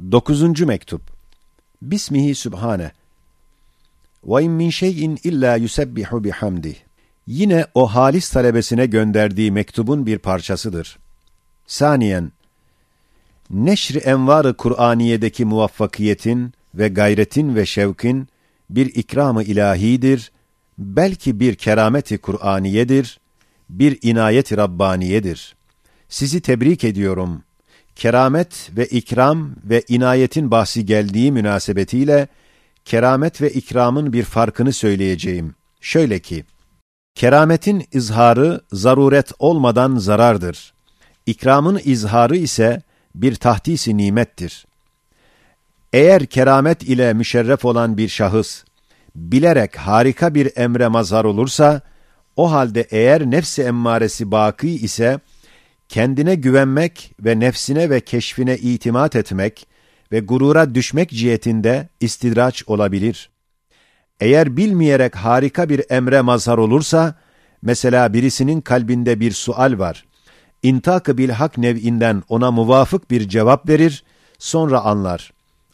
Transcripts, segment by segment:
Dokuzuncu mektup. Bismihi Sübhane. Ve in min şeyin illa yusebbihu bihamdih. Yine o halis talebesine gönderdiği mektubun bir parçasıdır. Saniyen, neşr-i envar-ı Kur'aniye'deki muvaffakiyetin ve gayretin ve şevkin bir ikram-ı ilahidir, belki bir kerameti Kur'aniyedir, bir inayet-i Rabbaniyedir. Sizi tebrik ediyorum. Keramet ve ikram ve inayetin bahsi geldiği münasebetiyle, keramet ve ikramın bir farkını söyleyeceğim. Şöyle ki, kerametin izharı zaruret olmadan zarardır. İkramın izharı ise bir tahdisi nimettir. Eğer keramet ile müşerref olan bir şahıs, bilerek harika bir emre mazhar olursa, o halde eğer nefsi emmaresi baki ise, kendine güvenmek ve nefsine ve keşfine itimat etmek ve gurura düşmek cihetinde istidraç olabilir. Eğer bilmeyerek harika bir emre mazhar olursa, mesela birisinin kalbinde bir sual var. İntak-ı bilhak nev'inden ona muvafık bir cevap verir, sonra anlar.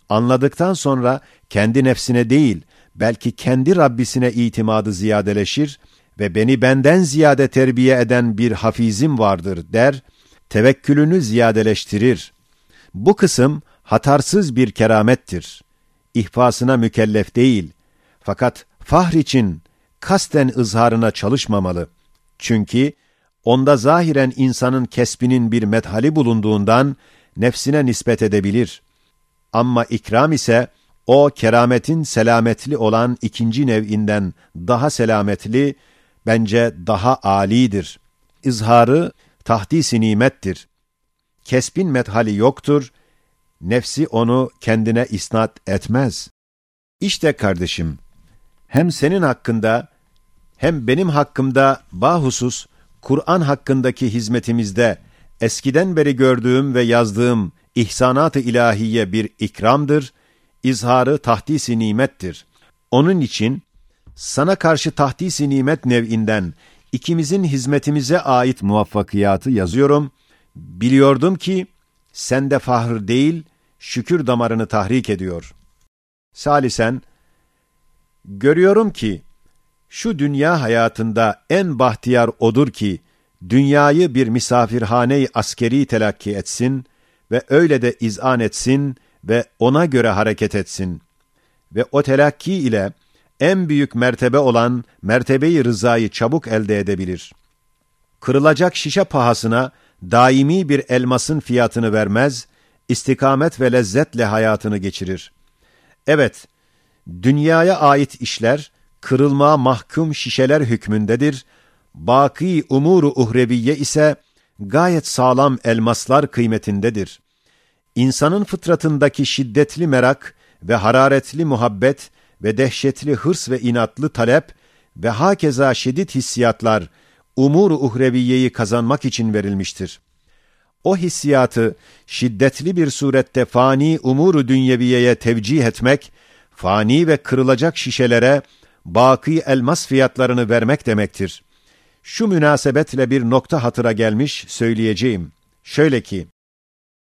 Anladıktan sonra kendi nefsine değil, belki kendi Rabbisine itimadı ziyadeleşir ve beni benden ziyade terbiye eden bir hafizim vardır der, tevekkülünü ziyadeleştirir. Bu kısım hatarsız bir keramettir. İhfasına mükellef değil. Fakat fahr için kasten ızharına çalışmamalı. Çünkü onda zahiren insanın kesbinin bir methali bulunduğundan nefsine nispet edebilir. Ama ikram ise o kerametin selametli olan ikinci nev'inden daha selametli, bence daha âlidir. İzharı tahdis-i nimettir. Kesbin methali yoktur, nefsi onu kendine isnat etmez. İşte kardeşim, hem senin hakkında hem benim hakkımda bahusus Kur'an hakkındaki hizmetimizde eskiden beri gördüğüm ve yazdığım ihsanat-ı ilahiye bir ikramdır, izharı tahdis-i nimettir. Onun için sana karşı tahdis-i nimet nev'inden ikimizin hizmetimize ait muvaffakiyatı yazıyorum. Biliyordum ki sende fahr değil, şükür damarını tahrik ediyor. Salisen, görüyorum ki şu dünya hayatında en bahtiyar odur ki dünyayı bir misafirhane-i askeri telakki etsin ve öyle de izan etsin ve ona göre hareket etsin. Ve o telakki ile en büyük mertebe olan mertebeyi rızayı çabuk elde edebilir. Kırılacak şişe pahasına daimi bir elmasın fiyatını vermez, istikamet ve lezzetle hayatını geçirir. Evet, dünyaya ait işler, kırılmaya mahkum şişeler hükmündedir, baki umuru uhreviye ise gayet sağlam elmaslar kıymetindedir. İnsanın fıtratındaki şiddetli merak ve hararetli muhabbet ve dehşetli hırs ve inatlı talep ve hakeza şiddet hissiyatlar umur-u uhreviyeyi kazanmak için verilmiştir. O hissiyatı şiddetli bir surette fani umuru dünyeviyeye tevcih etmek, fani ve kırılacak şişelere baki elmas fiyatlarını vermek demektir. Şu münasebetle bir nokta hatıra gelmiş söyleyeceğim. Şöyle ki,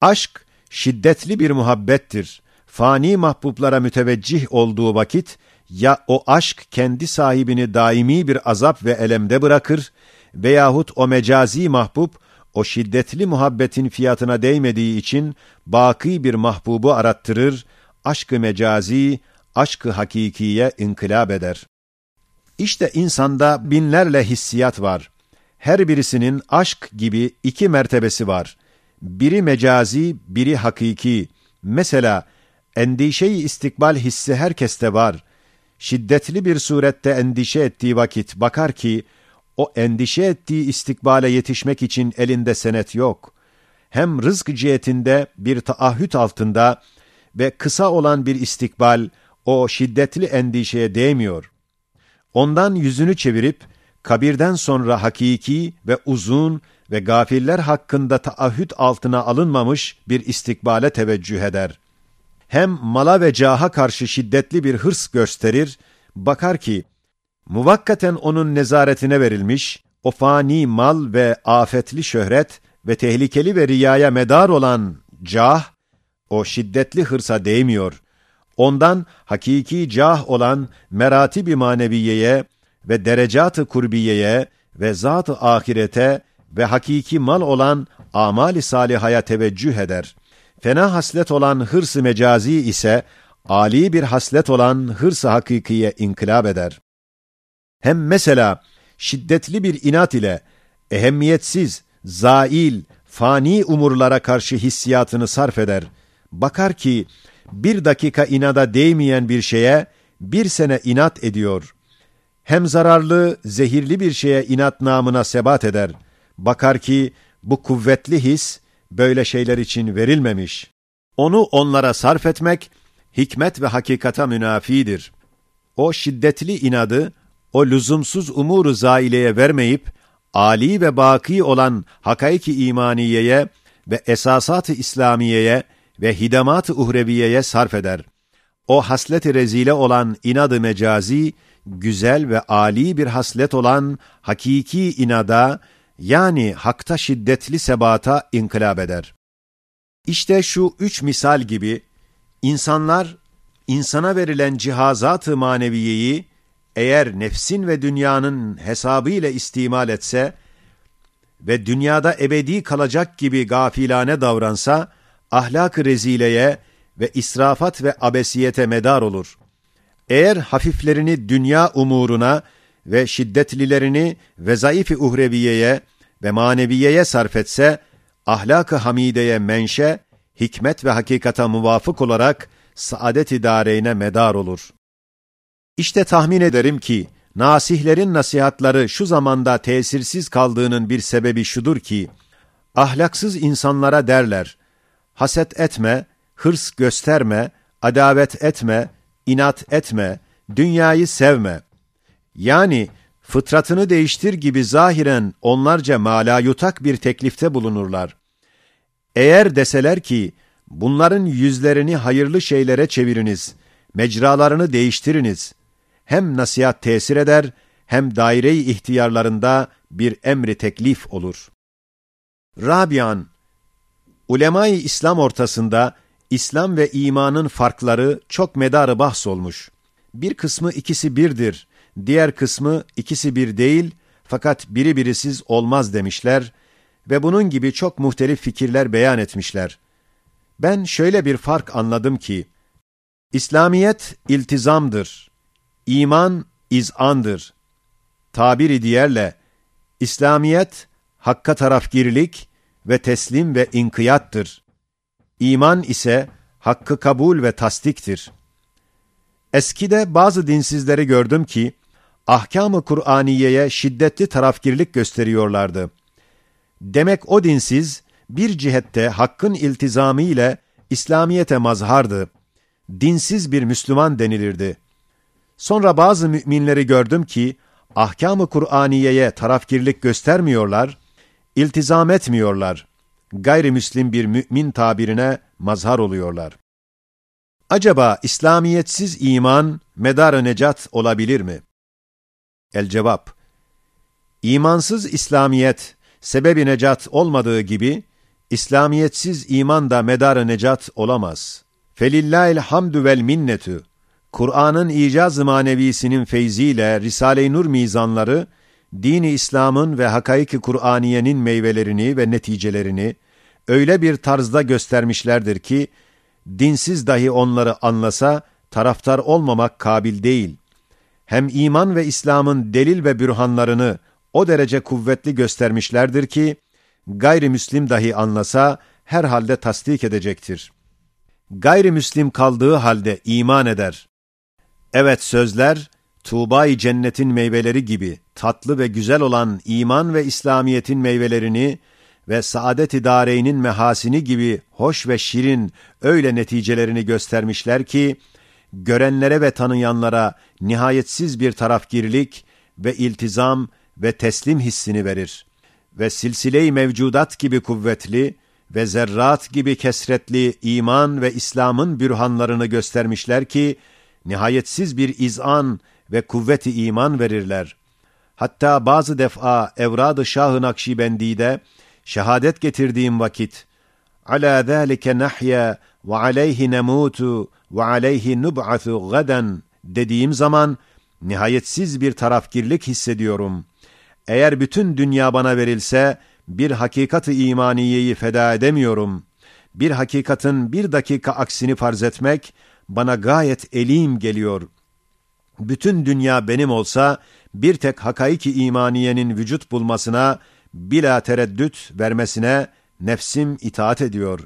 aşk şiddetli bir muhabbettir fani mahbublara müteveccih olduğu vakit, ya o aşk kendi sahibini daimi bir azap ve elemde bırakır veyahut o mecazi mahbub, o şiddetli muhabbetin fiyatına değmediği için baki bir mahbubu arattırır, aşkı mecazi, aşkı hakikiye inkılap eder. İşte insanda binlerle hissiyat var. Her birisinin aşk gibi iki mertebesi var. Biri mecazi, biri hakiki. Mesela, endişeyi istikbal hissi herkeste var. Şiddetli bir surette endişe ettiği vakit bakar ki, o endişe ettiği istikbale yetişmek için elinde senet yok. Hem rızk cihetinde bir taahhüt altında ve kısa olan bir istikbal o şiddetli endişeye değmiyor. Ondan yüzünü çevirip, kabirden sonra hakiki ve uzun ve gafiller hakkında taahhüt altına alınmamış bir istikbale teveccüh eder hem mala ve caha karşı şiddetli bir hırs gösterir, bakar ki, muvakkaten onun nezaretine verilmiş, o fani mal ve afetli şöhret ve tehlikeli ve riyaya medar olan cah, O şiddetli hırsa değmiyor. Ondan hakiki cah olan merati bir maneviyeye ve derecat-ı kurbiyeye ve zat-ı ahirete ve hakiki mal olan amali salihaya teveccüh eder. Fena haslet olan hırs-ı mecazi ise ali bir haslet olan hırs-ı hakikiye inkılap eder. Hem mesela şiddetli bir inat ile ehemmiyetsiz, zail, fani umurlara karşı hissiyatını sarf eder. Bakar ki bir dakika inada değmeyen bir şeye bir sene inat ediyor. Hem zararlı, zehirli bir şeye inat namına sebat eder. Bakar ki bu kuvvetli his böyle şeyler için verilmemiş. Onu onlara sarf etmek, hikmet ve hakikata münafidir. O şiddetli inadı, o lüzumsuz umuru zaileye vermeyip, Ali ve baki olan hakaiki imaniyeye ve esasat-ı İslamiye'ye ve hidamat-ı uhreviyeye sarf eder. O haslet-i rezile olan inadı mecazi, güzel ve âli bir haslet olan hakiki inada, yani hakta şiddetli sebata inkılap eder. İşte şu üç misal gibi, insanlar, insana verilen cihazat-ı maneviyeyi, eğer nefsin ve dünyanın hesabı ile istimal etse ve dünyada ebedi kalacak gibi gafilane davransa, ahlak-ı rezileye ve israfat ve abesiyete medar olur. Eğer hafiflerini dünya umuruna ve şiddetlilerini ve zayıf-ı uhreviyeye ve maneviyeye sarf etse, ahlak-ı hamideye menşe, hikmet ve hakikata muvafık olarak saadet-i dareyne medar olur. İşte tahmin ederim ki, nasihlerin nasihatları şu zamanda tesirsiz kaldığının bir sebebi şudur ki, ahlaksız insanlara derler, haset etme, hırs gösterme, adavet etme, inat etme, dünyayı sevme. Yani fıtratını değiştir gibi zahiren onlarca malayutak bir teklifte bulunurlar. Eğer deseler ki, bunların yüzlerini hayırlı şeylere çeviriniz, mecralarını değiştiriniz, hem nasihat tesir eder, hem daire-i ihtiyarlarında bir emri teklif olur. Rabian, Ulemayı İslam ortasında İslam ve imanın farkları çok medarı bahs olmuş. Bir kısmı ikisi birdir, diğer kısmı ikisi bir değil fakat biri birisiz olmaz demişler ve bunun gibi çok muhtelif fikirler beyan etmişler. Ben şöyle bir fark anladım ki, İslamiyet iltizamdır, iman izandır. Tabiri diğerle, İslamiyet hakka tarafgirlik ve teslim ve inkiyattır. İman ise hakkı kabul ve tasdiktir. Eskide bazı dinsizleri gördüm ki, ahkam-ı Kur'aniye'ye şiddetli tarafgirlik gösteriyorlardı. Demek o dinsiz, bir cihette hakkın iltizamı ile İslamiyete mazhardı. Dinsiz bir Müslüman denilirdi. Sonra bazı müminleri gördüm ki, ahkam-ı Kur'aniye'ye tarafgirlik göstermiyorlar, iltizam etmiyorlar. Gayrimüslim bir mümin tabirine mazhar oluyorlar. Acaba İslamiyetsiz iman medar necat olabilir mi? El cevap İmansız İslamiyet sebebi necat olmadığı gibi İslamiyetsiz iman da medar necat olamaz. Felillahil hamdü vel minnetü Kur'an'ın icaz-ı manevisinin feyziyle Risale-i Nur mizanları dini İslam'ın ve hakaiki Kur'aniyenin meyvelerini ve neticelerini öyle bir tarzda göstermişlerdir ki, dinsiz dahi onları anlasa, taraftar olmamak kabil değil. Hem iman ve İslam'ın delil ve bürhanlarını o derece kuvvetli göstermişlerdir ki, gayrimüslim dahi anlasa, herhalde tasdik edecektir. Gayrimüslim kaldığı halde iman eder. Evet sözler, Tuğba-i cennetin meyveleri gibi tatlı ve güzel olan iman ve İslamiyet'in meyvelerini ve saadet-i dareynin mehasini gibi hoş ve şirin öyle neticelerini göstermişler ki, görenlere ve tanıyanlara nihayetsiz bir tarafgirlik ve iltizam ve teslim hissini verir. Ve silsile-i mevcudat gibi kuvvetli ve zerrat gibi kesretli iman ve İslam'ın bürhanlarını göstermişler ki, nihayetsiz bir izan ve kuvveti iman verirler. Hatta bazı defa Evrad-ı Şah-ı Nakşibendi'de şehadet getirdiğim vakit ala zâlike nahya ve aleyhi nemutu ve aleyhi nub'atu gaden dediğim zaman nihayetsiz bir tarafgirlik hissediyorum. Eğer bütün dünya bana verilse bir hakikati imaniyeyi feda edemiyorum. Bir hakikatin bir dakika aksini farz etmek bana gayet elim geliyor. Bütün dünya benim olsa bir tek hakaiki imaniyenin vücut bulmasına bila tereddüt vermesine nefsim itaat ediyor.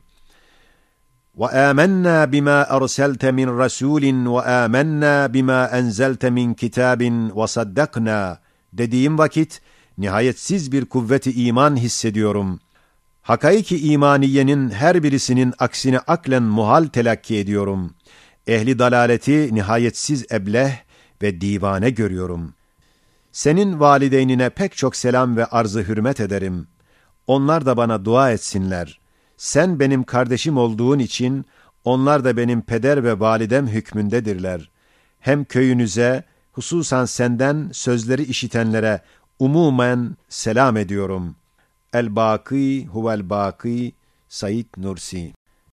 وآمنا بما أرسلت من رسول وآمنا بما أنزلت من كتاب وصدقنا dediğim vakit nihayetsiz bir kuvveti iman hissediyorum. Hakaiki imaniyenin her birisinin aksine aklen muhal telakki ediyorum. Ehli dalaleti nihayetsiz ebleh ve divane görüyorum. Senin valideynine pek çok selam ve arzı hürmet ederim. Onlar da bana dua etsinler. Sen benim kardeşim olduğun için onlar da benim peder ve validem hükmündedirler. Hem köyünüze, hususan senden sözleri işitenlere umumen selam ediyorum. El-Baki huvel-Baki Said Nursi